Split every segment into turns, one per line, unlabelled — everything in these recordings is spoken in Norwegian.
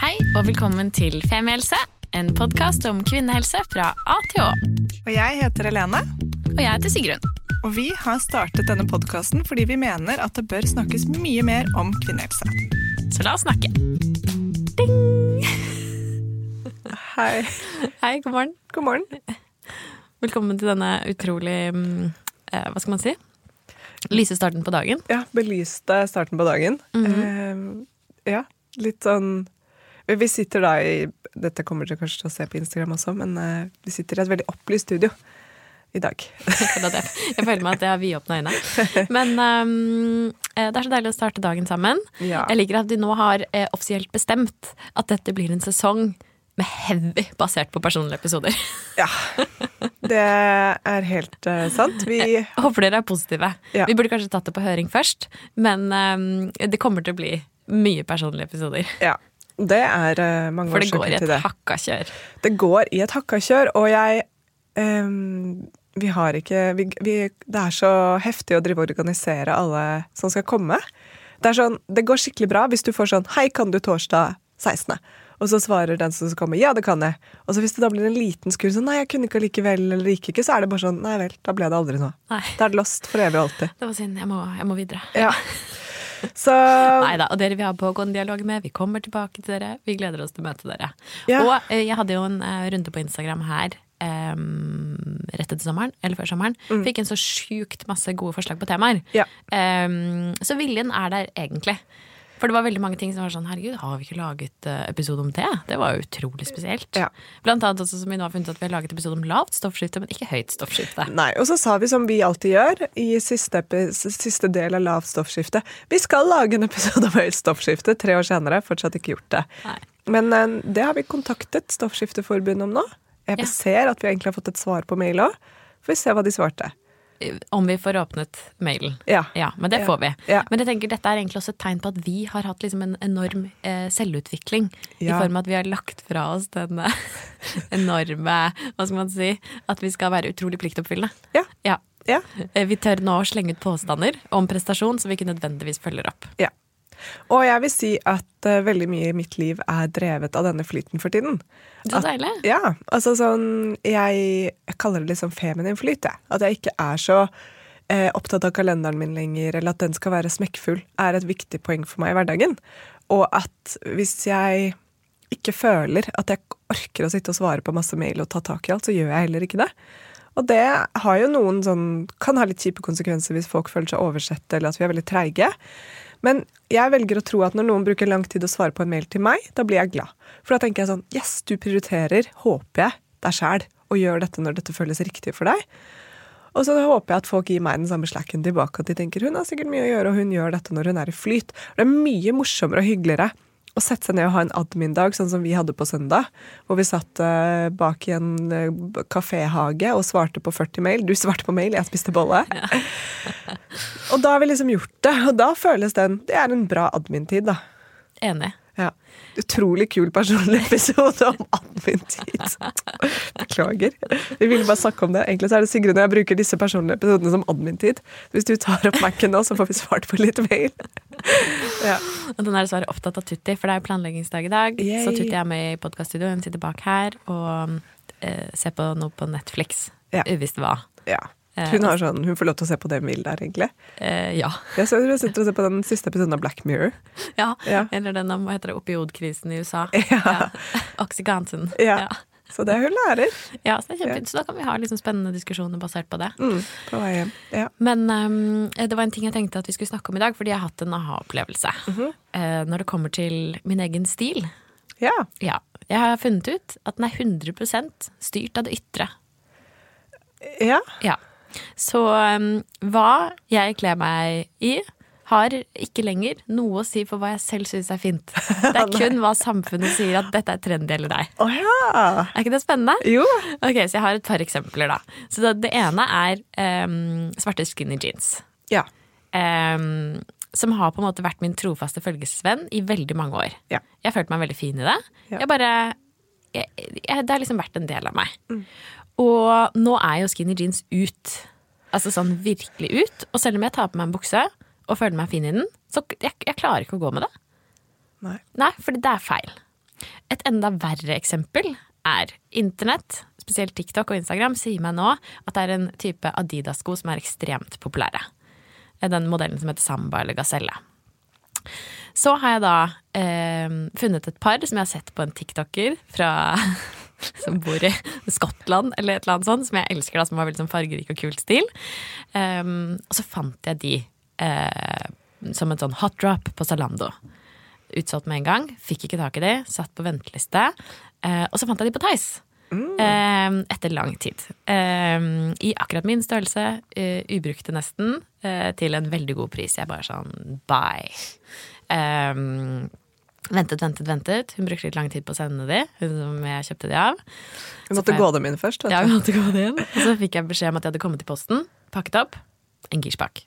Hei og velkommen til Femihelse, en podkast om kvinnehelse fra A til Å.
Og jeg heter Helene,
Og jeg heter Sigrun.
og vi har startet denne podkasten fordi vi mener at det bør snakkes mye mer om kvinnehelse.
Så la oss snakke. Ding!
Hei.
Hei, god morgen.
God morgen.
Velkommen til denne utrolig mm, eh, Hva skal man si? Lyse starten på dagen.
Ja, belyste starten på dagen. eh, ja, litt sånn Vi sitter da i Dette kommer dere kanskje til å se på Instagram også, men eh, vi sitter i et veldig opplyst studio i dag.
Jeg føler meg at jeg har vidåpna øyne. Men eh, det er så deilig å starte dagen sammen.
Ja.
Jeg liker at de nå har eh, offisielt bestemt at dette blir en sesong med heavy basert på personlige episoder.
Ja. Det er helt uh, sant. Vi
Jeg håper dere er positive.
Ja.
Vi burde kanskje tatt det på høring først, men um, det kommer til å bli mye personlige episoder.
Ja. Det er eh, mange
For det går i et hakka kjør.
Det går i et hakka kjør, og jeg um, Vi har ikke vi, vi, Det er så heftig å drive og organisere alle som skal komme. Det, sånn, det går skikkelig bra hvis du får sånn 'Hei, kan du torsdag 16.?' Og så svarer den som skal komme 'Ja, det kan jeg'. Og så hvis det da blir en liten skur sånn 'Nei, jeg kunne ikke allikevel', eller gikk ikke, så er det bare sånn 'Nei vel, da ble det aldri noe'.
Nei,
Det er det lost for evig og alltid.
det var synd. Jeg må, jeg må videre.
Ja. Så
Nei da. Og dere vi har pågående dialog med, vi kommer tilbake til dere. Vi gleder oss til å møte dere.
Ja.
Og eh, jeg hadde jo en eh, runde på Instagram her Um, rett etter sommeren, eller før sommeren. Fikk en så sjukt masse gode forslag på temaer.
Ja.
Um, så viljen er der egentlig. For det var veldig mange ting som var sånn Herregud, har vi ikke laget eh, episode om det? Det var jo utrolig spesielt.
Ja.
Blant annet også som vi nå har funnet at vi har laget episode om lavt stoffskifte, men ikke høyt stoffskifte.
Nei, og så sa vi som vi alltid gjør i siste, siste del av lavt stoffskifte. Vi skal lage en episode om høyt stoffskifte tre år senere. Fortsatt ikke gjort det.
Nei.
Men eh, det har vi kontaktet Stoffskifteforbundet om nå. Jeg
Ja.
ser at vi egentlig har fått et svar på mail òg. Får vi se hva de svarte.
Om vi får åpnet mailen.
Ja.
Ja, men det
Ja.
får vi.
Ja.
Men jeg tenker dette er egentlig også et tegn på at vi har hatt liksom en enorm eh, selvutvikling. I form av at vi har lagt fra oss den eh, enorme Hva skal man si? At vi skal være utrolig pliktoppfyllende.
Ja.
Ja.
Ja.
Eh, Vi tør nå å slenge ut påstander om prestasjon som vi ikke nødvendigvis følger opp.
ja. Og jeg vil si at uh, veldig mye i mitt liv er drevet av denne flyten for tiden.
Så
At-
deilig.
Ja, altså sånn Jeg, jeg kaller det liksom feminin flyt, jeg. At jeg ikke er så uh, opptatt av kalenderen min lenger, eller at den skal være smekkfull, er et viktig poeng for meg i hverdagen. Og at hvis jeg ikke føler at jeg orker å sitte og svare på masse mail og ta tak i alt, så gjør jeg heller ikke det. Og det har jo noen sånn Kan ha litt kjipe konsekvenser hvis folk føler seg oversett, eller at vi er veldig treige. Men jeg velger å tro at når noen bruker lang tid å svare på en mail til meg, da blir jeg glad. For da tenker jeg sånn Yes, du prioriterer, håper jeg, deg sjæl, og gjør dette når dette føles riktig for deg. Og så håper jeg at folk gir meg den samme slacken tilbake, at de tenker hun har sikkert mye å gjøre, og hun gjør dette når hun er i flyt. Det er mye morsommere og hyggeligere å sette seg ned og ha en admin-dag, sånn som vi hadde på søndag, hvor vi satt eh, bak i en eh, kaféhage og svarte på 40 mail. Du svarte på mail, jeg spiste bolle. og da har vi liksom gjort det, og da føles den Det er en bra admin-tid, da.
Enig.
Ja. Utrolig kul personlig episode om admin-tid. Beklager. Vi ville bare snakke om det. Egentlig så er det Sigrun og jeg bruker disse personlige episodene som admin-tid. Hvis du tar opp Mac-en nå, så får vi svart på litt mail. Ja.
Og den er dessverre opptatt av Tutti, for det er planleggingsdag i dag.
Yay.
Så Tutti er med i podkaststudioet. hun sitter bak her og eh, ser på noe på Netflix.
Ja.
Uvisst hva.
ja. Hun, har sånn, hun får lov til å se på det Mild der, egentlig.
Eh, ja.
Jeg så hun sitter og ser på den siste episoden av Black Mirror.
ja.
Ja.
Eller den om hva heter det, opiodkrisen i USA.
Ja.
Oxycontin.
Ja.
Ja.
Så det er hun lærer.
Ja, så det er kjempefint. Så da kan vi ha liksom spennende diskusjoner basert på det.
Mm, på vei hjem. Ja.
Men um, det var en ting jeg tenkte at vi skulle snakke om i dag, fordi jeg har hatt en aha-opplevelse. Eh, når det kommer til min egen stil.
ja.
Ja. Jeg har funnet ut at den er 100% styrt av det ytre.
Ja.
Ja. Så um, hva jeg kler meg i, har ikke lenger noe å si for hva jeg selv syns er fint. Det er kun hva samfunnet sier at dette er trendy eller deg.
Oh, ja.
Er ikke det spennende?
Jo.
Ok, Så jeg har et par eksempler, da. Så det, det ene er um, svarte skinny jeans.
Ja.
Um, som har på en måte vært min trofaste følgesvenn i veldig mange år.
Ja.
Jeg har følt meg veldig fin i det.
Ja.
Jeg bare jeg, jeg, Det har liksom vært en del av meg. Og nå er jo skinny jeans ut. Altså sånn virkelig ut. Og selv om jeg tar på meg en bukse og føler meg fin i den, så jeg, jeg klarer ikke å gå med det.
Nei.
Nei, fordi det er feil. et enda verre eksempel er internett, spesielt TikTok og Instagram, sier meg nå at det er en type Adidas-sko som er ekstremt populære. Den modellen som heter Samba eller Gazelle. Så har jeg da eh, funnet et par som jeg har sett på en tiktoker fra som bor i Skottland, eller et eller annet sånt, som jeg elsker, da, som har veldig sånn fargerik og kult stil. Um, og så fant jeg de uh, som en sånn hot drop på Zalando. Utsolgt med en gang. Fikk ikke tak i de, satt på venteliste. Uh, og så fant jeg de på Theis. Mm. etter lang tid. Um, I akkurat min størrelse, uh, ubrukte nesten, til en veldig god pris. Jeg bare sånn bye. Ventet, ventet, ventet. Hun brukte litt lang tid på å sende de, hun som jeg kjøpte de av.
Hun måtte gå dem inn først?
Ja, hun måtte gå dem inn. Og så fikk jeg beskjed om at de hadde kommet i posten, pakket opp. En girspak.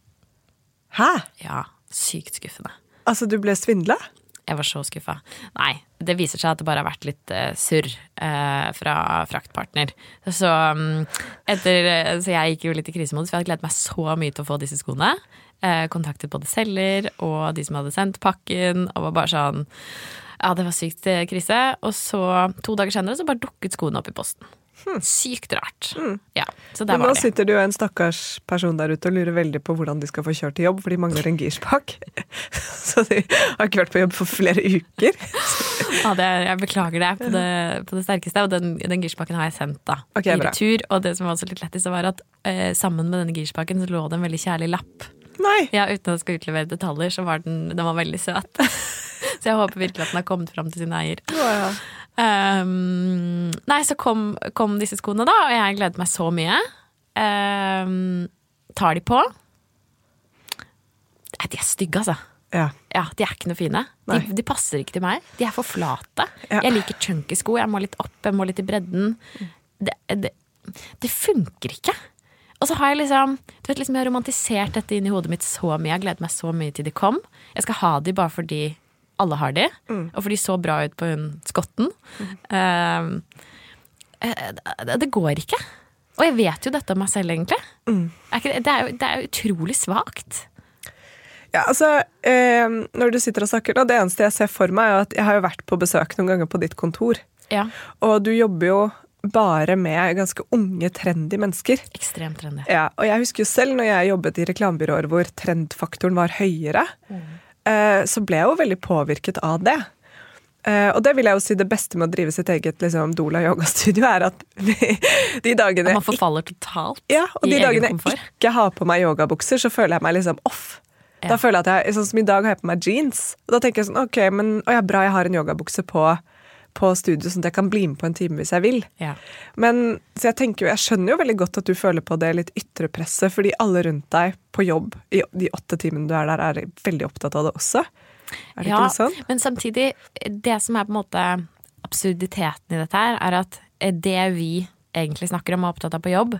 Hæ?
Ja, sykt skuffende.
Altså, du ble svindla?
Jeg var så skuffa. Nei, det viser seg at det bare har vært litt uh, surr uh, fra fraktpartner. Så, um, etter, så jeg gikk jo litt i krisemodus, for jeg hadde gledet meg så mye til å få disse skoene. Uh, kontaktet både selger og de som hadde sendt pakken, og var bare sånn Ja, det var sykt krise. Og så, to dager senere, så bare dukket skoene opp i posten. Hmm. Sykt rart. Hmm. Ja, så der
Men nå
det. de.
sitter det jo en stakkars person der ute og lurer veldig på hvordan de skal få kjørt til jobb, for de mangler en girspak. Så de har ikke vært på jobb for flere uker.
Ja, det, jeg beklager det på, det på det sterkeste. Og den, den girspaken har jeg sendt da,
Ok,
i retur. Og det som var også litt lettest, var at eh, sammen med denne girspaken så lå det en veldig kjærlig lapp.
Nei.
Ja, Uten jeg skal utlevere detaljer, så var den, den var veldig søt. så jeg håper virkelig at den har kommet fram til sin eier.
Ja, ja.
Um, nei, så kom, kom disse skoene, da, og jeg gledet meg så mye. Um, tar de på. Nei, de er stygge, altså.
Ja.
Ja, De er ikke noe fine. De, de passer ikke til meg. De er for flate.
Ja.
Jeg liker chunky sko. Jeg må litt opp, jeg må litt i bredden. Det, det, det funker ikke. Og så har jeg liksom Du vet liksom Jeg har romantisert dette inn i hodet mitt så mye. Jeg gleder meg så mye til de kom. Jeg skal ha de bare fordi alle har de, og fordi de så bra ut på hun skotten. Mm. Uh, det, går ikke. Og jeg vet jo dette om meg selv, egentlig. Ikke det, det, er jo, det er utrolig svakt.
Ja, altså, eh, Når du sitter og snakker nå, det eneste jeg ser for meg, er at jeg har jo vært på besøk noen ganger på ditt kontor.
Ja,
Og du jobber jo bare med ganske unge, trendy mennesker.
Ekstremt trendy.
Ja, og jeg husker jo selv når jeg jobbet i reklamebyråer hvor trendfaktoren var høyere, mm. så ble jeg jo veldig påvirket av det. Eh, og det vil jeg jo si det beste med å drive sitt eget liksom, Dola yogastudio, er at de dagene
Man forfaller totalt
ja, og de dagene jeg ikke har på meg yogabukser, så føler jeg meg liksom off. Da føler jeg at jeg, Sånn som i dag har jeg på meg jeans. Og da tenker jeg sånn, ok, men å ja, bra jeg har en yogabukse på, på studio, sånn at jeg kan bli med på en time hvis jeg vil.
Ja.
Men så jeg tenker jo, jeg skjønner jo veldig godt at du føler på det litt ytre presset, fordi alle rundt deg på jobb i de åtte timene du er der, er veldig opptatt av det også. Er det
ja,
ikke litt sånn?
men samtidig, det som er på en måte absurditeten i dette her, er at det vi egentlig snakker om og er opptatt av på jobb,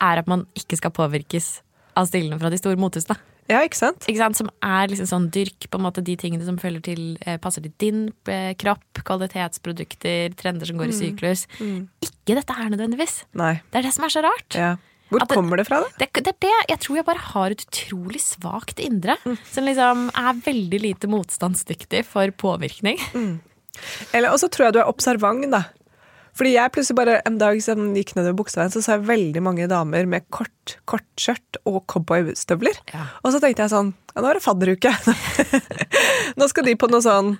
er at man ikke skal påvirkes av stilene fra de store mothusene.
Ja, ikke sant?
Ikke sant? Som er liksom sånn dyrk på en måte de tingene som til, eh, passer til din eh, kropp, kvalitetsprodukter, trender som
Mm.
går i syklus. Ikke dette her nødvendigvis.
Nei.
Det er det som er så rart.
Ja. Hvor
det-
kommer det fra, da?
Det, det det. Jeg tror jeg bare har et utrolig svakt indre. Som liksom er veldig lite motstandsdyktig for påvirkning.
Eller, og så tror jeg du er observant, da. Fordi jeg plutselig bare en dag som gikk nedover Bukseveien, så så jeg veldig mange damer med kort, kort skjørt og cowboystøvler.
Ja.
Og så tenkte jeg sånn Ja, nå er det fadderuke. nå skal de på noe sånn,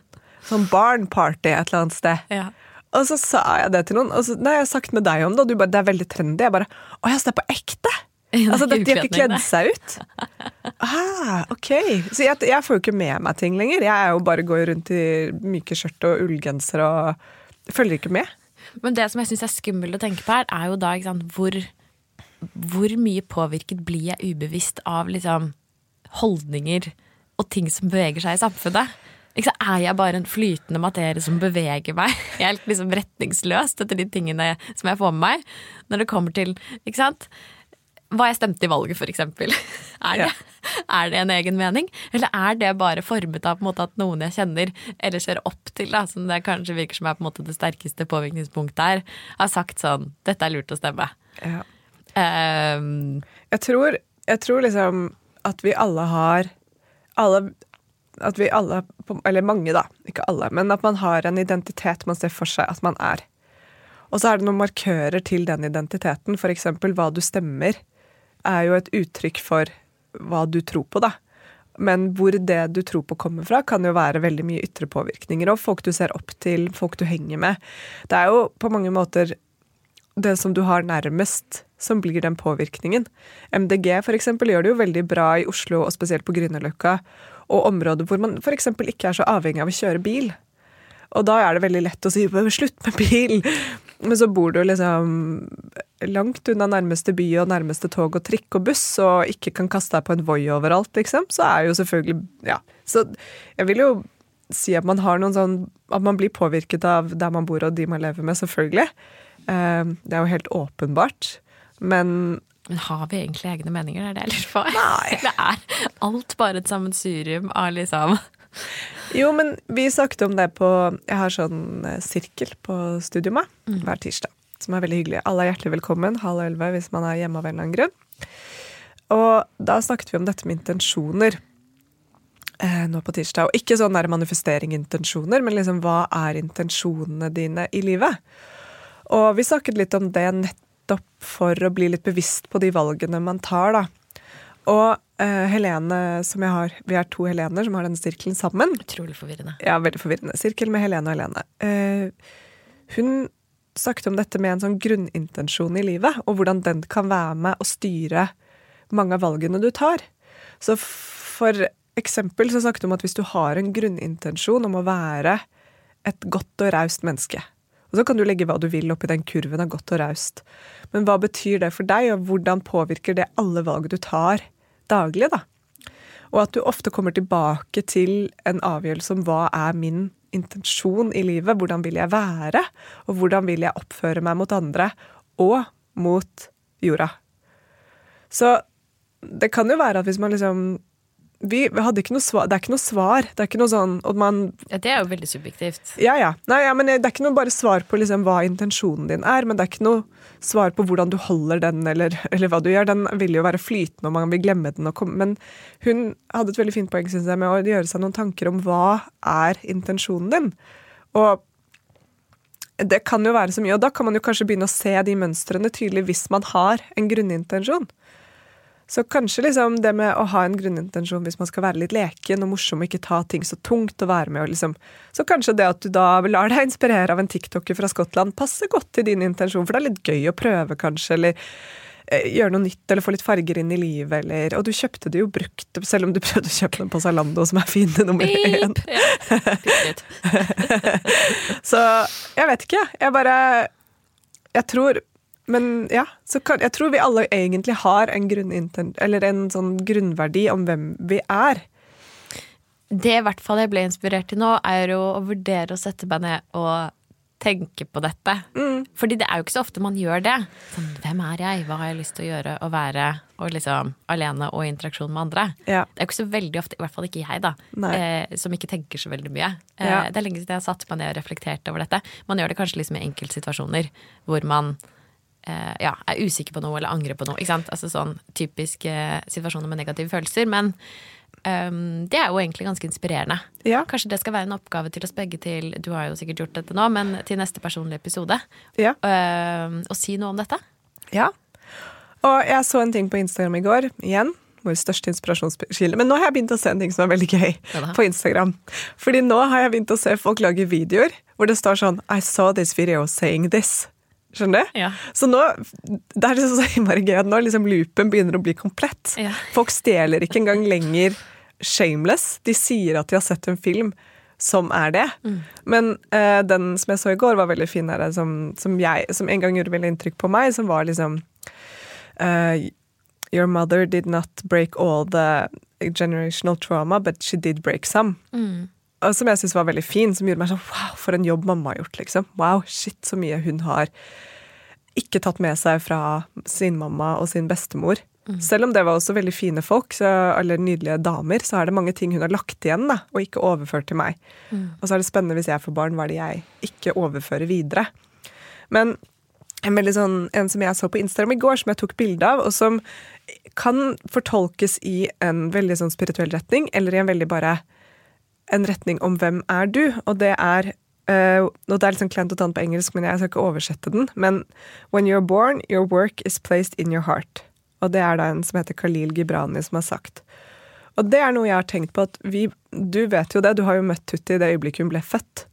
sånn barnparty et eller annet sted.
Ja.
Og så sa jeg det til noen, og så, nei, jeg har sagt med deg om det, og du bare 'det er veldig trendy'. Jeg bare 'å ja, så det er på ekte'? Altså,
det
de har ikke kledd seg ut? Ah, ok. Så jeg, jeg får jo ikke med meg ting lenger. Jeg er jo bare går rundt i myke skjørt og ullgenser og følger ikke med.
Men det som jeg syns er skummelt å tenke på her, er jo da sant, hvor, hvor mye påvirket blir jeg ubevisst av liksom, holdninger og ting som beveger seg i samfunnet? Ikke er jeg bare en flytende materie som beveger meg helt liksom retningsløst etter de tingene som jeg får med meg? Når det kommer til ikke sant? hva jeg stemte i valget, for eksempel. Er det, er det en egen mening? Eller er det bare formet av måte, at noen jeg kjenner eller ser opp til, da, som det kanskje virker som er på en måte det sterkeste påvirkningspunktet her, har sagt sånn 'dette er lurt å stemme'.
Ja.
Um,
Jeg tror, jeg tror liksom at vi alle har alle, at vi alle, eller mange da, ikke alle, men at man har en identitet man ser for seg at man er. Og så er det noen markører til den identiteten, f.eks. hva du stemmer, er jo et uttrykk for hva du tror på, da. Men hvor det du tror på kommer fra, kan jo være veldig mye ytre påvirkninger. Og folk du ser opp til, folk du henger med. Det er jo på mange måter det som du har nærmest, som blir den påvirkningen. MDG for eksempel, gjør det jo veldig bra i Oslo, og spesielt på Grünerløkka, og områder hvor man f.eks. ikke er så avhengig av å kjøre bil. Og da er det veldig lett å si 'slutt med bil', men så bor du liksom langt unna nærmeste by og nærmeste tog og trikk og buss, og ikke kan kaste deg på en Voi overalt, liksom, så er jo selvfølgelig Ja. Så jeg vil jo si at man har noen sånn At man blir påvirket av der man bor og de man lever med, selvfølgelig. Eh, det er jo helt åpenbart. Men
men har vi egentlig egne meninger? Det er det jeg lurer på.
Nei.
Det er alt bare et sammensurium av liksom
Jo, men vi snakket om det på Jeg har sånn eh, sirkel på studiet
Mm.
hver tirsdag. Som er veldig hyggelig. Alle er hjertelig velkommen halv elleve hvis man er hjemme av en eller annen grunn. Og da snakket vi om dette med intensjoner eh, nå på tirsdag. Og ikke sånn der manifestering intensjoner, men liksom hva er intensjonene dine i livet? Og vi snakket litt om det nettopp for å bli litt bevisst på de valgene man tar, da. Og uh, Helene, som jeg har Vi er to Helener som har denne sirkelen sammen.
Utrolig forvirrende.
Ja, veldig forvirrende. Sirkel med Helene og Helene. Uh, hun snakket om dette med en sånn grunnintensjon i livet, og hvordan den kan være med å styre mange av valgene du tar. Så for eksempel så snakket hun om at hvis du har en grunnintensjon om å være et godt og raust menneske, og så kan du legge hva du vil oppi den kurven av godt og raust, men hva betyr det for deg, og hvordan påvirker det alle valg du tar daglig, da? Og at du ofte kommer tilbake til en avgjørelse om hva er min intensjon i livet, hvordan vil jeg være, og hvordan vil jeg oppføre meg mot andre, og mot jorda. Så det kan jo være at hvis man liksom vi hadde ikke noe svar, Det er ikke noe svar. Det er ikke noe sånn at man,
Ja, det er jo veldig subjektivt.
ja, ja. Nei, ja, men Det er ikke noe bare svar på liksom hva intensjonen din er, men det er ikke noe svar på hvordan du holder den, eller, eller hva du gjør. Den vil jo være flytende, og man vil glemme den. Men hun hadde et veldig fint poeng synes jeg, med å gjøre seg noen tanker om hva er intensjonen din. Og det kan jo være så mye, og da kan man jo kanskje begynne å se de mønstrene tydelig hvis man har en grunnintensjon. Så kanskje liksom det med å ha en grunnintensjon hvis man skal være litt leken og morsom og ikke ta ting så tungt og være med og liksom Så kanskje det at du da lar deg inspirere av en tiktoker fra Skottland, passer godt til din intensjon, for det er litt gøy å prøve, kanskje, eller eh, gjøre noe nytt, eller få litt farger inn i livet, eller Og du kjøpte det jo brukt, selv om du prøvde å kjøpe den på Zalando, som er fine nummer én. Så jeg vet ikke. Jeg bare Jeg tror Men ja, så kan, jeg tror vi alle egentlig har en. Eller en sånn grunnverdi om hvem vi er.
Det i hvert fall jeg ble inspirert til nå, er jo å vurdere å sette meg ned og tenke på dette. Fordi det er jo ikke så ofte man gjør det. Sånn, hvem er jeg? Hva har jeg lyst til å gjøre? Å være og liksom, alene og i interaksjon med andre.
Ja.
Det er jo ikke så veldig ofte, i hvert fall ikke jeg, da, eh, som ikke tenker så veldig mye. Eh,
Ja.
Det er lenge siden jeg har satt meg ned og reflektert over dette. Man gjør det kanskje liksom i enkeltsituasjoner hvor man eh, ja, er usikker på noe eller angrer på noe. Ikke sant? Altså sånn typiske situasjoner med negative følelser. Men um, det er jo egentlig ganske inspirerende.
Ja.
Kanskje det skal være en oppgave til oss begge til Du har jo sikkert gjort dette nå, men til neste personlige episode.
Ja.
Uh, og si noe om dette.
ja. Og jeg så en ting på Instagram i går, igjen. Vår største inspirasjonskilde. Men nå har jeg begynt å se en ting som er veldig gøy
Hva
på Instagram. Fordi nå har jeg begynt å se folk lage videoer hvor det står sånn I saw this video saying this. Skjønner du?
Ja.
Så nå det er liksom så innmari gøy at nå liksom loopen begynner å bli komplett.
Ja.
Folk stjeler ikke engang lenger shameless. De sier at de har sett en film som er det. Men uh, den som jeg så i går, var veldig fin. Her, som, som, jeg, som en gang gjorde veldig inntrykk på meg, som var liksom uh, Your mother did not break all the generational trauma, but she did break some. Og som jeg syntes var veldig fin, som gjorde meg sånn wow, for en jobb mamma har gjort, liksom. Wow, shit, så mye hun har ikke tatt med seg fra sin mamma og sin bestemor. Selv om det var også veldig fine folk, så, eller nydelige damer, så er det mange ting hun har lagt igjen da, og ikke overført til meg. Og så er det spennende hvis jeg får barn, hva er det jeg ikke overfører videre. Men en, veldig sånn, en som jeg så på Instagram i går, som jeg tok bilde av, og som kan fortolkes i en veldig sånn spirituell retning, eller i en veldig bare en retning om hvem er du, og det er Uh, og Det er litt sånn klent å ta den på engelsk, men jeg skal ikke oversette den. Men when you're born, your work is placed in your heart. Og det er da en som heter Khalil Gibrani som har sagt. Og det er noe jeg har tenkt på at vi Du vet jo det, du har jo møtt Tutti i det øyeblikket hun ble født.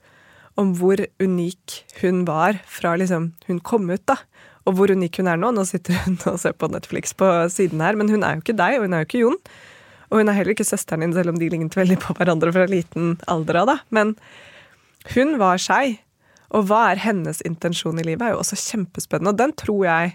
Om hvor unik hun var fra liksom hun kom ut, da. Og hvor unik hun er nå. Nå sitter hun og ser på Netflix på siden her, men hun er jo ikke deg, og hun er jo ikke Jon. Og hun er heller ikke søsteren din, selv om de lignet veldig på hverandre fra liten alder av. da. Men hun var seg. Og hva er hennes intensjon i livet, er jo også kjempespennende. Og den tror jeg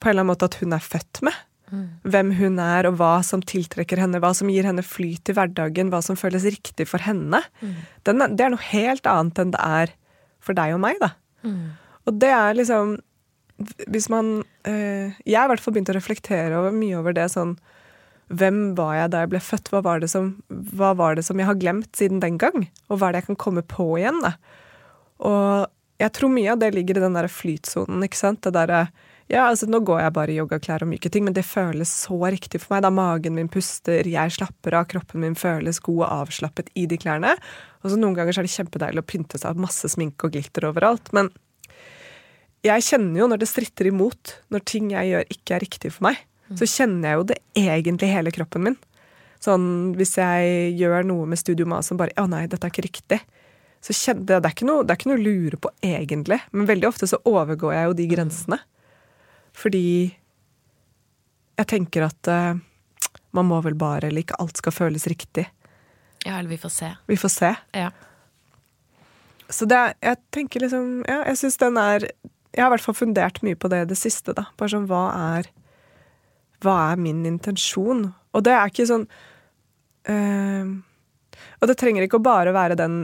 på en eller annen måte at hun er født med. Mm. Hvem hun er, og hva som tiltrekker henne, hva som gir henne flyt i hverdagen, hva som føles riktig for henne. Mm. Den, det er noe helt annet enn det er for deg og meg, da. Mm. Og det er liksom Hvis man øh, Jeg har i hvert fall begynt å reflektere over, mye over det sånn hvem var jeg da jeg ble født? Hva var, som, hva var, det som, jeg har glemt siden den gang? Og hva er det jeg kan komme på igjen? Da? Og jeg tror mye av det ligger i den der flytsonen. ikke sant? Det derre ja, altså Nå går jeg bare i yogaklær og myke ting, men det føles så riktig for meg. Da magen min puster, jeg slapper av, kroppen min føles god og avslappet i de klærne. Og så Noen ganger så er det kjempedeilig å pynte seg av masse sminke og glitter overalt. Men jeg kjenner jo når det stritter imot, når ting jeg gjør ikke er riktig for meg så kjenner jeg jo det egentlig hele kroppen min. Sånn hvis jeg gjør noe med Studio Mas som bare Å nei, dette er ikke riktig. Så kjenner, det, det, er ikke noe, det er ikke noe å lure på egentlig. Men veldig ofte så overgår jeg jo de grensene. Fordi jeg tenker at uh, man må vel bare Eller ikke alt skal føles riktig.
Ja, eller vi får se.
Vi får se.
Ja.
Så det Jeg tenker liksom Ja, jeg syns den er Jeg har i hvert fall fundert mye på det i det siste, da. Bare sånn hva er hva er min intensjon? Og det er ikke sånn øh, Og det trenger ikke å bare være den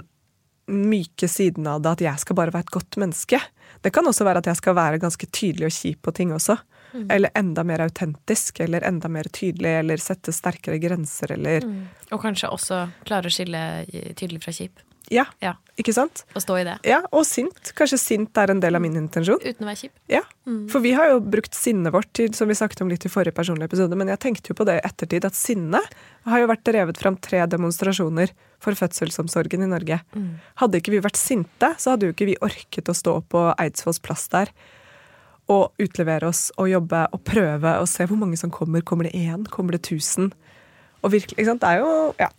myke siden av det at jeg skal bare være et godt menneske. Det kan også være at jeg skal være ganske tydelig og kjip på ting også. Mm. Eller enda mer autentisk, eller enda mer tydelig, eller sette sterkere grenser, eller mm.
Og kanskje også klare å skille tydelig fra kjip.
Ja, ja. Ikke sant?
Og stå i det.
Ja, Og sint. Kanskje sint er en del av min intensjon.
Uten å være kjip.
Ja, mm. For vi har jo brukt sinnet vårt til, som vi snakket om litt i forrige personlige episode, men jeg tenkte jo på det i ettertid, at sinne har jo vært drevet fram tre demonstrasjoner for fødselsomsorgen i Norge. Mm. Hadde ikke vi vært sinte, så hadde jo ikke vi orket å stå på Eidsvolls plass der og utlevere oss og jobbe og prøve og se hvor mange som kommer. Kommer det én? Kommer det tusen? Og virkelig, ikke sant. Det er jo Ja.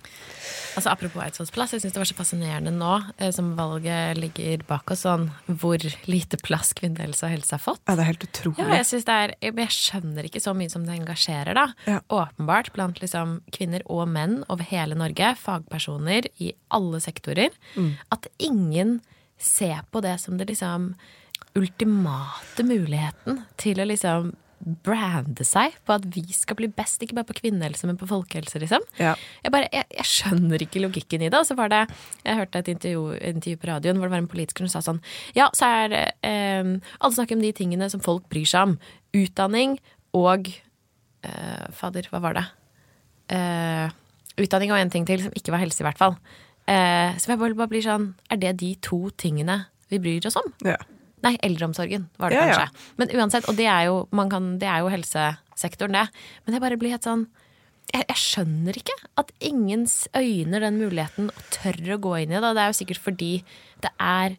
Altså Apropos Eidsvolls plass, jeg syns det var så fascinerende nå eh, som valget ligger bak oss, sånn hvor lite plass kvinnehelse og helse har fått.
Ja, det er helt utrolig.
Ja, jeg, det er, jeg skjønner ikke så mye som det engasjerer, da. Ja. Åpenbart blant liksom kvinner og menn over hele Norge, fagpersoner i alle sektorer, mm. at ingen ser på det som det liksom ultimate muligheten til å liksom brande seg på at vi skal bli best, ikke bare på kvinnehelse, men på folkehelse, liksom. Ja. Jeg, bare, jeg, jeg, skjønner ikke logikken i det. Og så var det Jeg hørte et intervju, intervju på radioen hvor det var en politiker som sa sånn Ja, så er det eh, Alle snakker om de tingene som folk bryr seg om. Utdanning og eh, Fader, hva var det? Eh, utdanning og en ting til som ikke var helse, i hvert fall. Eh, så jeg bare, bare blir sånn Er det de to tingene vi bryr oss om? Ja. Nei, eldreomsorgen var det ja, kanskje. Ja. Men uansett, og det er, jo, kan, det er jo helsesektoren, det. Men jeg bare blir helt sånn jeg, jeg, skjønner ikke at ingen øyner den muligheten og tør å gå inn i det. Det er jo sikkert fordi det er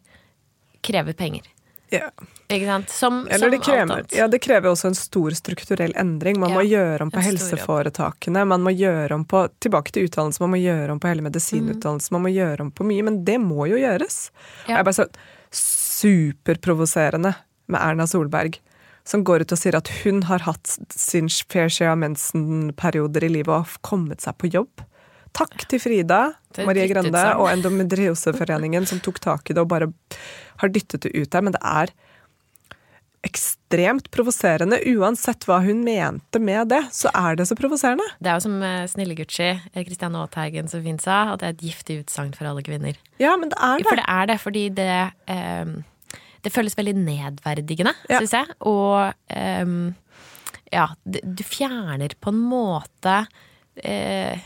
krever penger.
Ja.
Ikke sant? Som,
Eller det krever, ja, det krever også en stor strukturell endring. Man ja, må gjøre om på helseforetakene. Man må gjøre om på tilbake til utdannelse, man må gjøre om på hele medisinutdannelsen. Mm. Man må gjøre om på mye, men det må jo gjøres. Ja. Jeg bare så superprovoserende med Erna Solberg, som går ut og sier at hun har hatt sin fair share av mensenperioder i livet og kommet seg på jobb. Takk til Frida Marie Grande og Endometrioseforeningen som tok tak i det og bare har dyttet det ut der. Men det er ekstremt provoserende. Uansett hva hun mente med det, så er det så provoserende.
Det er jo som eh, Snille-Gucci, Kristiane eh, Aateigen så fint sa, at det er et giftig utsagn for alle kvinner.
Ja, men det er det.
For det er det, fordi det um, Det føles veldig nedverdigende, ja. syns jeg. Og um, ja, du fjerner på en måte eh,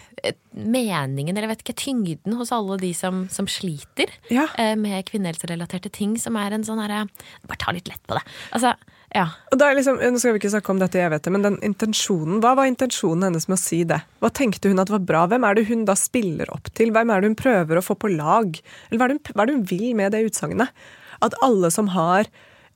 meningen, eller jeg vet ikke, tyngden hos alle de som, som sliter ja. eh, med kvinnehelserelaterte ting, som er en sånn herre Bare ta litt lett på det. Altså, Ja.
Liksom, Nå skal vi ikke snakke om dette, jeg vet det, men den intensjonen, hva var intensjonen hennes med å si det? Hva tenkte hun at var bra? Hvem er det hun da spiller opp til? Hvem er det hun prøver å få på lag? Eller hva er det hun, hva er det hun vil med det utsagnet? At alle som har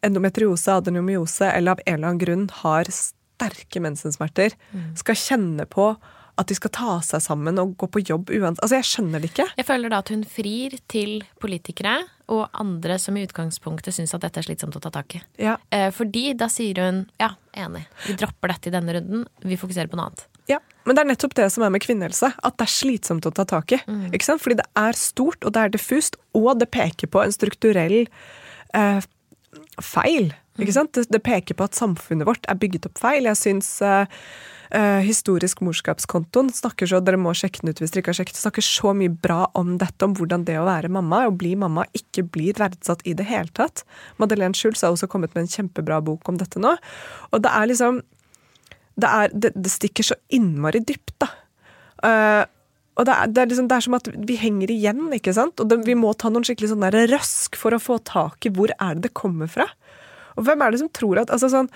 endometriose, adenomyose eller av en eller annen grunn har sterke mensensmerter, skal kjenne på at de skal ta seg sammen og gå på jobb uansett. Altså, jeg skjønner det ikke.
Jeg føler da at hun frir til politikere og andre som i utgangspunktet syns at dette er slitsomt å ta tak i.
Ja.
Eh, fordi da sier hun ja, enig, vi dropper dette i denne runden, vi fokuserer på noe annet.
Ja, Men det er nettopp det som er med kvinnehelse. At det er slitsomt å ta tak i. Ikke sant? Fordi det er stort, og det er diffust, og det peker på en strukturell eh, feil. Ikke sant? Det, det peker på at samfunnet vårt er bygget opp feil. Jeg syns eh, eh, Historisk morskapskontoen snakker så, dere må sjekke den ut hvis dere ikke har sjekket, snakker så mye bra om dette, om hvordan det å være mamma og bli mamma ikke blir verdsatt i det hele tatt. Madeleine Schulz har også kommet med en kjempebra bok om dette nå. Og det er liksom det, er, det, det stikker så innmari dypt, da. Uh, og det er, det, er liksom, det er som at vi henger igjen, ikke sant? Og det, vi må ta noen skikkelig sånn røsk for å få tak i hvor er det det kommer fra. Og hvem er det som tror at altså sånn,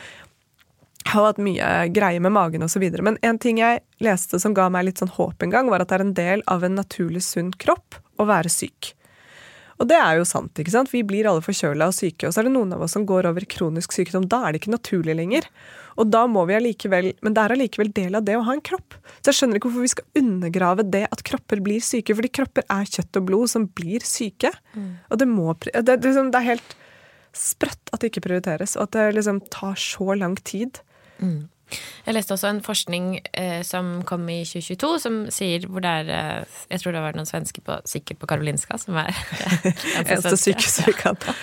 har hatt mye greie med magen osv., men en ting jeg leste som ga meg litt sånn håp en gang, var at det er en del av en naturlig sunn kropp å være syk. Og det er jo sant. ikke sant? Vi blir alle forkjøla og syke, og så er det noen av oss som går over kronisk sykdom. Da er det ikke naturlig lenger. Og da må vi allikevel, Men det er allikevel del av det å ha en kropp. Så jeg skjønner ikke hvorfor vi skal undergrave det at kropper blir syke, fordi kropper er kjøtt og blod som blir syke. Og det må det, det, liksom, det er helt sprøtt at det ikke prioriteres, og at det liksom tar så lang tid.
Jeg leste også en forskning eh, som kom i 2022, som sier hvor det er eh, Jeg tror det var noen svensker på, sikkert på Karolinska, som er
Eneste sykehuset vi kan ta.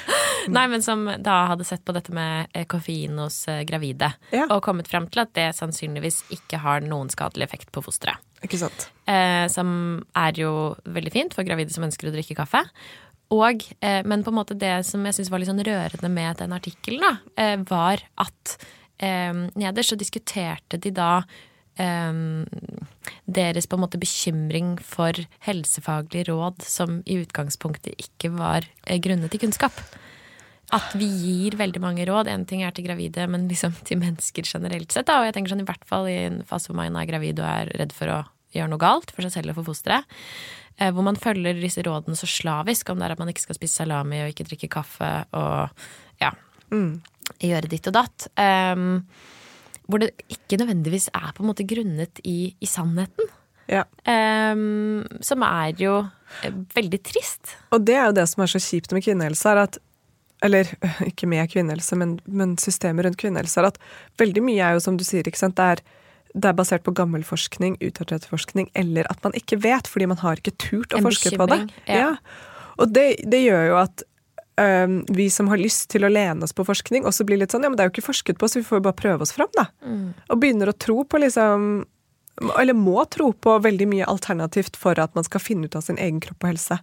Nei, men som da hadde sett på dette med eh, koffein hos eh, gravide,
Ja.
og kommet frem til at det sannsynligvis ikke har noen skadelig effekt på fosteret.
Ikke sant?
Eh, som er jo veldig fint for gravide som ønsker å drikke kaffe. Og, men på en måte det som jeg syns var litt sånn rørende med den artikkelen, da, var at nederst så diskuterte de da eh, deres på en måte bekymring for helsefaglige råd som i utgangspunktet ikke var eh, grunnet i kunnskap. At vi gir veldig mange råd. En ting er til gravide, men liksom til mennesker generelt sett. Da. Og jeg tenker sånn i hvert fall i en fase hvor man er gravid og er redd for å gjøre noe galt for seg selv og for fosteret. Eh, hvor man følger disse rådene så slavisk, om det er at man ikke skal spise salami og ikke drikke kaffe og ja, gjøre ditt og datt. Um, hvor det ikke nødvendigvis er på en måte grunnet i, i sannheten.
Ja.
Um, som er jo eh, veldig trist.
Og det er jo det som er så kjipt med kvinnehelse, er at eller ikke med kvinnehelse, men, men systemet rundt kvinnehelse, er at veldig mye er jo som du sier, ikke sant, det er, det er basert på gammel forskning, utdatert forskning, eller at man ikke vet, fordi man har ikke turt å
En
forske på det.
Ja. ja.
Og det, det gjør jo at vi som har lyst til å lene oss på forskning, også blir litt sånn ja, men det er jo ikke forsket på, så vi får jo bare prøve oss fram, da.
Mm.
Og begynner å tro på liksom Eller må tro på veldig mye alternativt for at man skal finne ut av sin egen kropp og helse.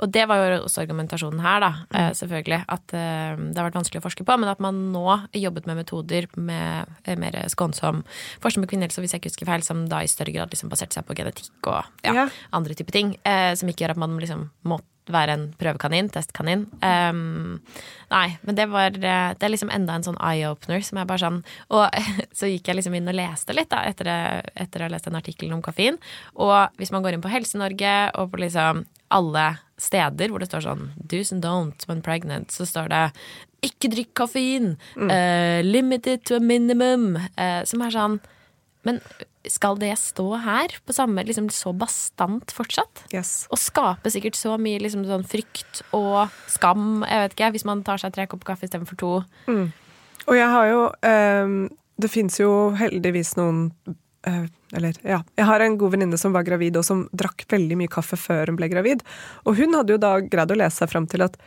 Og det var jo også argumentasjonen her, da, eh, selvfølgelig. At eh, det har vært vanskelig å forske på, men at man nå jobbet med metoder med eh, mer skånsom forskning på kvinnehelse, hvis jeg ikke husker feil, som da i større grad liksom baserte seg på genetikk og ja,
Ja.
andre typer ting. Som ikke gjør at man liksom må være en prøvekanin, testkanin. Um, nei, men det var eh, Det er liksom enda en sånn eye-opener som er bare sånn Og så gikk jeg liksom inn og leste litt, da, etter, etter å ha lest den artikkelen om koffein. Og hvis man går inn på Helse-Norge og på liksom alle steder hvor det står sånn do's and don't when pregnant, så står det ikke drikk koffein, mm. uh, limited to a minimum, uh, som er sånn Men skal det stå her på samme liksom så bastant fortsatt?
Yes.
Og skape sikkert så mye liksom, sånn frykt og skam, jeg vet ikke, hvis man tar seg tre kopper kaffe istedenfor to.
Og jeg har jo um, Det fins jo heldigvis noen uh, Eller, ja. Jeg har en god venninne som var gravid, og som drakk veldig mye kaffe før hun ble gravid. Og hun hadde jo da greid å lese seg fram til at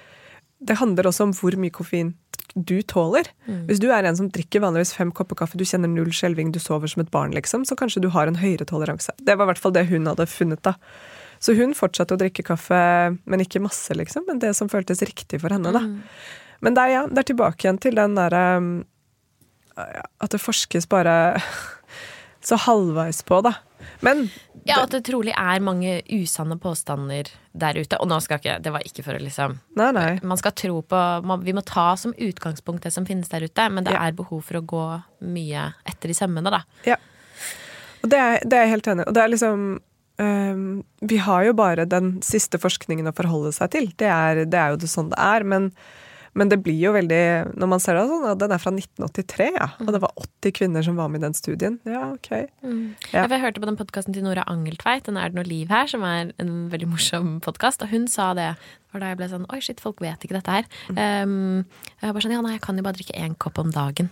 det handler også om hvor mye koffein du tåler. Hvis du er en som drikker vanligvis fem kopper kaffe, du kjenner null skjelving, du sover som et barn, liksom, så kanskje du har en høyere toleranse. Det var i hvert fall det hun hadde funnet, da. Så hun fortsatte å drikke kaffe, men ikke masse, liksom. Men det som føltes riktig for henne, da. Men det er, ja, det er tilbake igjen til den derre um, At det forskes bare så halvveis på, da. Men
Ja, at det trolig er mange usanne påstander der ute. Og nå skal ikke Det var ikke for å liksom
Nei, nei.
Man skal tro på man, Vi må ta som utgangspunkt det som finnes der ute, men det
Ja.
er behov for å gå mye etter i sømmene, da.
Ja. Og det er, det er jeg helt enig i. Og det er liksom um, Vi har jo bare den siste forskningen å forholde seg til. Det er, det er jo det sånn det er. Men, men det blir jo veldig Når man ser det sånn, den er fra 1983, ja. Og det var 80 kvinner som var med i den studien. Ja, ok. Ja.
Ja. for Jeg hørte på den podkasten til Nora Angeltveit, den Er det noe liv her, som er en veldig morsom podkast, og hun sa det. Det da jeg ble sånn Oi, shit, folk vet ikke dette her. Um, jeg bare sånn Ja, nei, jeg kan jo bare drikke én kopp om dagen.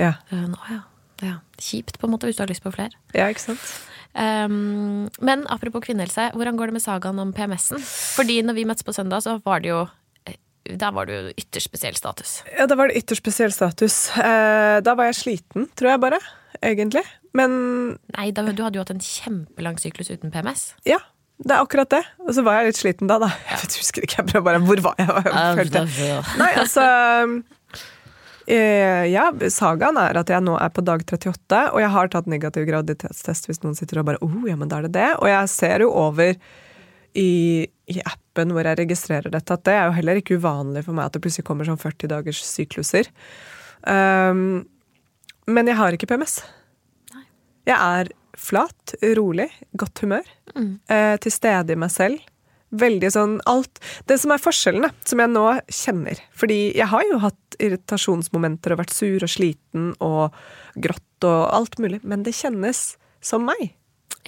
Ja.
Uh, Å ja. ja. Kjipt, på en måte, hvis du har lyst på flere.
ja, ikke sant?
Um, men apropos kvinnehelse, hvordan går det med sagaen om PMS-en? Fordi når vi møttes på søndag, så var det jo Da var du ytterst spesiell status.
Ja, da var det ytterst spesiell status. Eh, da var jeg sliten, tror jeg bare. Egentlig. Men
Nei, da, du hadde jo hatt en kjempelang syklus uten PMS.
ja, det er akkurat det. Og så var jeg litt sliten da, da. Jeg vet, husker ikke, jeg prøver bare Hvor var jeg? Hva jeg følte? Nei, altså eh, Ja, sagaen er at jeg nå er på dag 38, og jeg har tatt negativ graviditetstest hvis noen sitter og bare oh, ja, men da er det det. Og jeg ser jo over i, i appen hvor jeg registrerer dette, at det er jo heller ikke uvanlig for meg at det plutselig kommer sånn 40 dagers sykluser. Um, men jeg har ikke PMS. Jeg er flat, rolig, godt humør. Eh, til stede i meg selv. Veldig sånn alt Det som er forskjellene, som jeg nå kjenner Fordi jeg har jo hatt irritasjonsmomenter og vært sur og sliten og grått og alt mulig, men det kjennes som meg.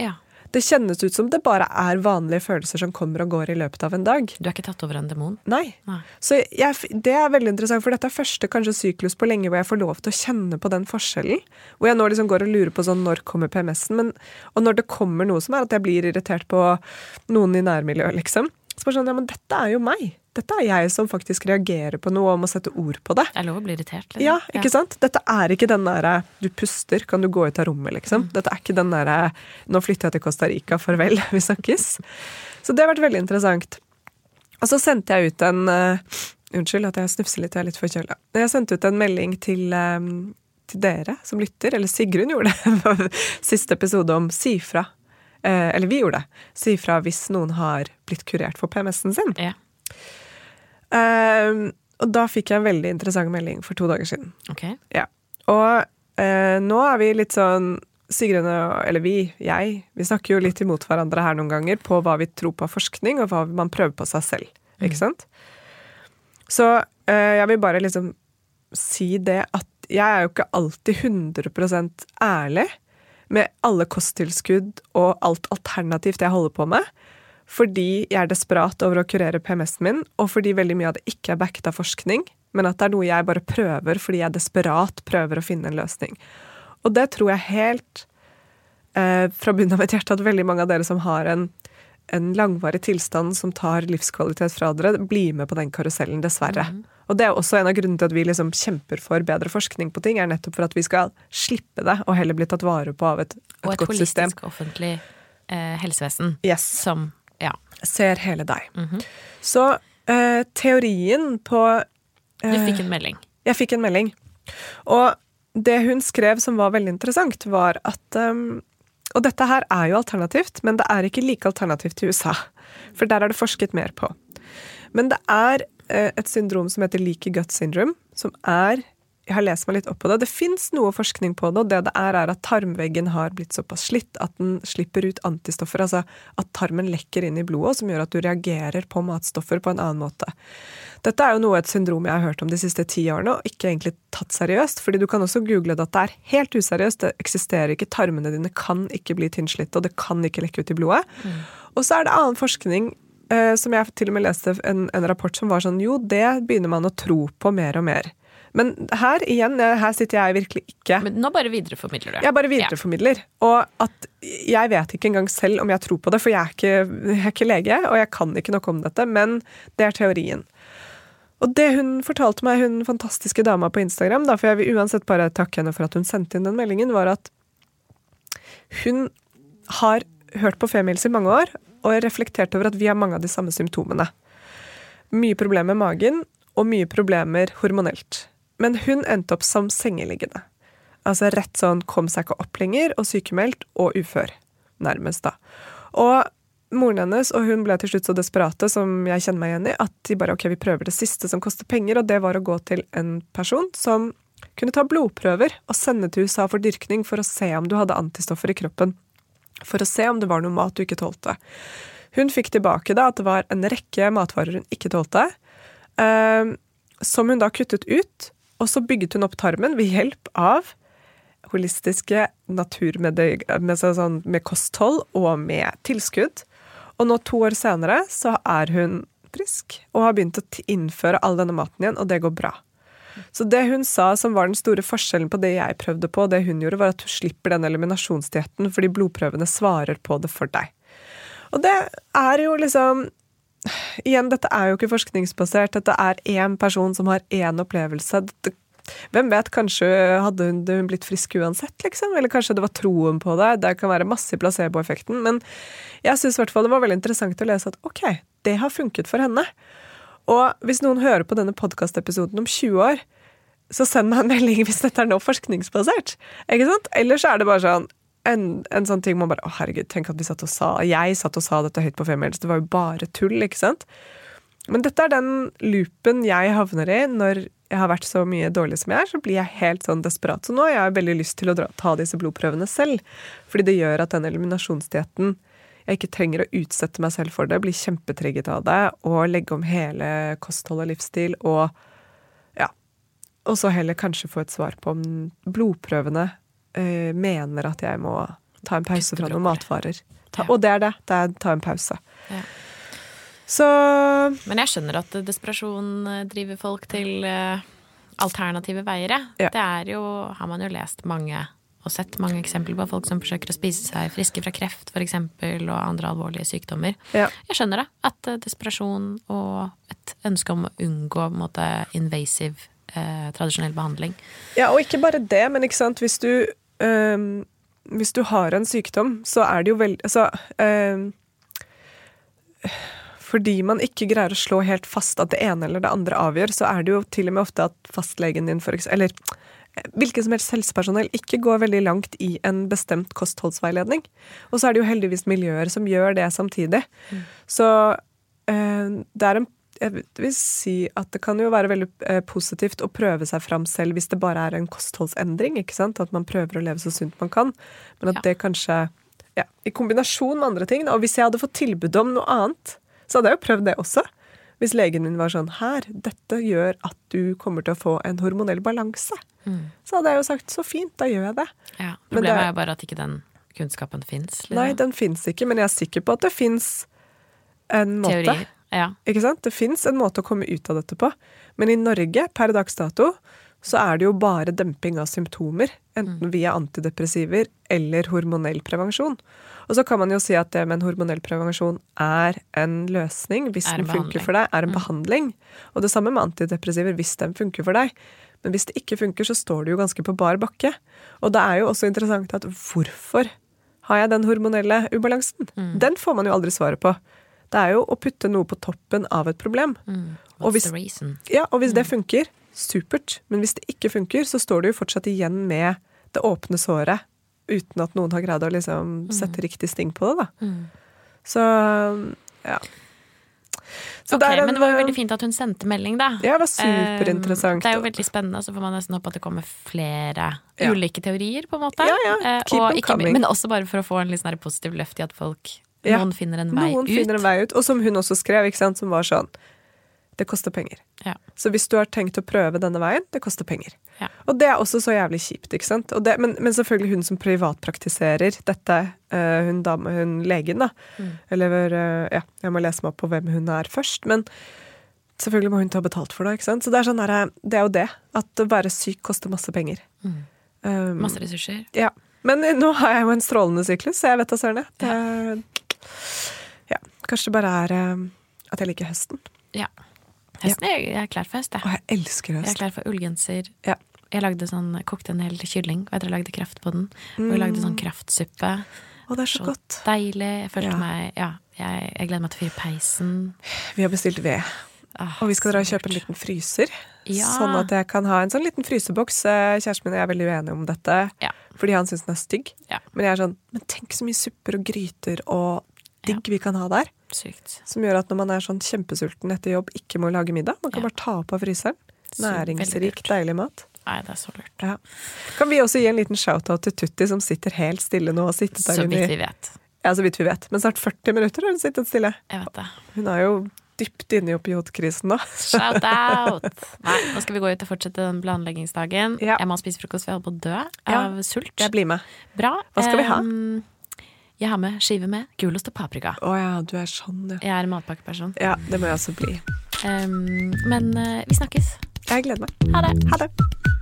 Ja.
Det kjennes ut som det bare er vanlige følelser som kommer og går i løpet av en dag.
Du er ikke tatt over en demon?
Nei.
Nei.
Så jeg, det er veldig interessant, for dette er første kanskje syklus på lenge hvor jeg får lov til å kjenne på den forskjellen. Hvor jeg nå liksom går og lurer på sånn når kommer PMS-en, men og når det kommer noe som er at jeg blir irritert på noen i nærmiljøet, liksom. Så bare sånn, ja, men dette er jo meg. Dette er jeg som faktisk reagerer på noe og må sette ord på det.
Det er lov å bli irritert. Liksom.
Ja, ikke sant? Dette er ikke den derre du puster, kan du gå ut av rommet, liksom. Dette er ikke den derre nå flytter jeg til Costa Rica, farvel, vi snakkes. Så det har vært veldig interessant. Og så sendte jeg ut en uh, Unnskyld at jeg snufser litt, jeg er litt forkjøla. Jeg sendte ut en melding til, um, til dere som lytter, eller Sigrun gjorde det siste episode om si fra. Eh, eller vi gjorde det. Si fra hvis noen har blitt kurert for PMS-en sin.
Ja.
Uh, og da fikk jeg en veldig interessant melding for to dager siden.
Okay.
Ja. Og uh, nå er vi litt sånn Sigrun og Eller vi, jeg, vi snakker jo litt imot hverandre her noen ganger på hva vi tror på forskning, og hva man prøver på seg selv. Ikke sant? Så uh, jeg vil bare liksom si det at jeg er jo ikke alltid 100% ærlig med alle kosttilskudd og alt alternativt jeg holder på med. Fordi jeg er desperat over å kurere PMS-en min, og fordi veldig mye av det ikke er backet av forskning, men at det er noe jeg bare prøver fordi jeg desperat prøver å finne en løsning. Og det tror jeg helt eh, fra bunnen av mitt hjerte at veldig mange av dere som har en, en langvarig tilstand som tar livskvalitet fra dere, blir med på den karusellen, dessverre. Og det er også en av grunnene til at vi liksom kjemper for bedre forskning på ting, er nettopp for at vi skal slippe det, og heller bli tatt vare på av et, et,
Og et
godt system.
holistisk offentlig eh, helsevesen
Yes.
som Ja.
Ser hele deg. Så eh, teorien på
Du
eh,
fikk en melding.
Jeg fikk en melding. Og det hun skrev som var veldig interessant, var at um, Og dette her er jo alternativt, men det er ikke like alternativt i USA. For der er det forsket mer på. Men det er et syndrom som heter leaky gut syndrome, som er jeg har lest meg litt opp på det. Det fins noe forskning på det, og det det er, er at tarmveggen har blitt såpass slitt at den slipper ut antistoffer. Altså at tarmen lekker inn i blodet, som gjør at du reagerer på matstoffer på en annen måte. Dette er jo noe et syndrom jeg har hørt om de siste ti årene, og ikke egentlig tatt seriøst. fordi du kan også google det at det er helt useriøst. Det eksisterer ikke. Tarmene dine kan ikke bli tynnslitte, og det kan ikke lekke ut i blodet. Og så er det annen forskning eh, som jeg til og med leste en, en rapport som var sånn jo, det begynner man å tro på mer og mer. Men her igjen, eh, her sitter jeg virkelig ikke
Men nå bare videreformidler du.
jeg bare videreformidler. Og at jeg vet ikke engang selv om jeg tror på det, for jeg er, ikke, jeg er ikke lege, og jeg kan ikke noe om dette, men det er teorien. Og det hun fortalte meg, hun fantastiske dama på Instagram, da, for jeg vil uansett bare takke henne for at hun sendte inn den meldingen, var at hun har hørt på Femihelse i mange år og jeg reflekterte over at vi har mange av de samme symptomene. Mye problemer med magen og mye problemer hormonelt. Men hun endte opp som sengeliggende. Altså rett sånn kom seg ikke opp lenger, og sykemeldt og ufør. nærmest, da. Og moren hennes og hun ble til slutt så desperate, som jeg kjenner meg igjen i, at de bare ok, vi prøver det siste som koster penger, og det var å gå til en person som kunne ta blodprøver og sende til USA for dyrkning for å se om du hadde antistoffer i kroppen. For å se om det var noe mat du ikke tålte. Hun fikk tilbake da at det var en rekke matvarer hun ikke tålte, eh, som hun da kuttet ut. Og så bygget hun opp tarmen ved hjelp av holistiske naturmedier med, sånn, med kosthold og med tilskudd. Og nå to år senere så er hun frisk og har begynt å innføre all denne maten igjen, og det går bra. Så det hun sa som var den store forskjellen på det jeg prøvde på, og det hun gjorde, var at du slipper den eliminasjonsdietten fordi blodprøvene svarer på det for deg. Og det er jo liksom Igjen, dette er jo ikke forskningsbasert. Dette er én person som har én opplevelse. Dette, hvem vet, kanskje hadde hun, hun, blitt frisk uansett, liksom? Eller kanskje det var troen på det. Det kan være masse placeboeffekten. Men jeg syns det var veldig interessant å lese at ok, det har funket for henne. Og hvis noen hører på denne podkastepisoden om 20 år, så send meg en melding hvis dette er nå forskningsbasert. Ikke sant? Ellers er det bare sånn en, en, sånn ting man bare Å, herregud, tenk at vi satt og sa Jeg satt og sa dette høyt på Femmils. Det var jo bare tull, ikke sant? Men dette er den loopen jeg havner i når jeg har vært så mye dårlig som jeg er, så blir jeg helt sånn desperat. Så nå har jeg veldig lyst til å dra, ta disse blodprøvene selv. Fordi det gjør at den eliminasjonsdietten jeg ikke trenger å utsette meg selv for det, bli kjempetrigget av det, og legge om hele kosthold og livsstil, og ja. Og så heller kanskje få et svar på om blodprøvene eh, mener at jeg må ta en pause fra noen matvarer. Ta, og det er det. Det er ta en pause. Ja. Så
Men jeg skjønner at desperasjon eh, driver folk til uh, alternative veier. Ja. Det er jo, har man jo lest mange og sett mange eksempler på folk som forsøker å spise seg friske fra kreft f.eks. og andre alvorlige sykdommer. Ja. Jeg skjønner det. At uh, desperasjon og et ønske om å unngå måte, invasive eh, tradisjonell behandling.
Ja, og ikke bare det, men ikke sant, hvis du øh, Hvis du har en sykdom, så er det jo veldig Altså øh, fordi man ikke greier å slå helt fast at det ene eller det andre avgjør, så er det jo til og med ofte at fastlegen din, for eksempel, eller hvilket som helst helsepersonell ikke går veldig langt i en bestemt kostholdsveiledning. Og så er det jo heldigvis miljøer som gjør det samtidig. Mm. Så eh, det er en jeg vil si at det kan jo være veldig eh, positivt å prøve seg fram selv hvis det bare er en kostholdsendring. ikke sant? At man prøver å leve så sunt man kan. Men at ja. det kanskje ja, I kombinasjon med andre ting. Og hvis jeg hadde fått tilbud om noe annet, så hadde jeg jo prøvd det også. Hvis legen min var sånn Her, dette gjør at du kommer til å få en hormonell balanse. Mm. Så hadde jeg jo sagt så fint, da gjør jeg det.
Ja, Problemet det, er jo bare at ikke den kunnskapen fins.
Liksom. Nei, den fins ikke, men jeg er sikker på at det fins en måte. Teorier. Ja. Ikke sant? Det fins en måte å komme ut av dette på. Men i Norge, per dags dato, så er det jo bare demping av symptomer. Enten mm. via antidepressiver eller hormonell prevensjon. Og så kan man jo si at det med en hormonell prevensjon er en løsning hvis den funker for deg, er en mm. behandling. Og det samme med antidepressiver hvis den funker for deg. Men hvis det ikke funker, så står du jo ganske på bar bakke. Og det er jo også interessant at hvorfor har jeg den hormonelle ubalansen? Mm. Den får man jo aldri svaret på. Det er jo å putte noe på toppen av et problem. Mm. Og hvis, ja, og hvis mm. det funker, supert. Men hvis det ikke funker, så står du jo fortsatt igjen med det åpne såret uten at noen har greid å liksom mm. sette riktig sting på det, da. Mm. Så ja.
Så ok, en, Men det var jo veldig fint at hun sendte melding, da.
Ja, det var superinteressant.
Um, det er jo veldig spennende, så får man nesten håpe at det kommer flere ja. ulike teorier, på en måte.
Ja, ja.
Uh, Keep ikke, men også bare for å få en litt sånn positiv løft i at folk Noen finner en vei
noen
ut.
Finner en vei ut. Og som hun også skrev, ikke sant, som var sånn det koster penger. Ja. Så hvis du har tenkt å prøve denne veien, det koster penger. Ja. Og det er også så jævlig kjipt, ikke sant. Det, men, men, selvfølgelig hun som privatpraktiserer dette, uh, hun, dame, hun legen, da. Mm. Eller uh, ja, jeg må lese meg opp på hvem hun er først. Men selvfølgelig må hun ta betalt for det, ikke sant. Så det er, sånn her, det er jo det. At å være syk koster masse penger.
Mm. Um, masse ressurser.
Ja. Men uh, nå har jeg jo en strålende syklus, så jeg vet da søren. Ja. Kanskje det bare er at jeg liker høsten.
Ja. Høsten ja. jeg er klar for høst,
jeg. Jeg elsker høst.
Jeg er klar for ullgenser. Ja. Jeg lagde sånn, kokte en hel kylling, og jeg lagde kraft på den. Mm. Og jeg lagde sånn kraftsuppe.
Å, det er så, så godt.
Deilig. Jeg følte ja. meg Ja, jeg, jeg, gleder meg til å fyre peisen.
Vi har bestilt ved.
Ah,
Og vi skal dra og kjøpe en liten fryser.
Ja.
Sånn at jeg kan ha en sånn liten fryseboks. Eh, Kjæresten min og jeg er veldig uenige om dette,
Ja.
fordi han syns den er stygg. Men jeg er sånn, men tenk så mye supper og gryter og digg vi kan ha der.
Sykt.
Som gjør at når man er sånn kjempesulten etter jobb, ikke må lage middag. Man kan
Ja.
bare ta opp av fryseren. Næringsrik, deilig mat.
Nei, det er så lurt.
Ja. Kan vi også gi en liten shout-out til Tutti, som sitter helt stille nå
Så vidt vi vet.
Ja, så vidt vi vet. Men snart 40 minutter har hun sittet stille.
Jeg vet det.
Hun er jo dypt inne i opiotkrisen nå.
Shout out! Nei, nå skal vi gå ut og fortsette den planleggingsdagen.
Ja.
Jeg må spise frokost, for jeg holder på å dø
Ja.
av sult.
Jeg blir med.
Bra.
Hva skal vi ha?
Em, jeg har med skive med gulost og paprika.
Å ja, du er sånn, ja.
Jeg er en matpakkeperson.
Ja, det må jeg også bli.
Um, men uh, vi snakkes.
Jeg gleder meg.
Ha det.
Ha det.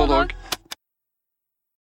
Bulldog. Bulldog.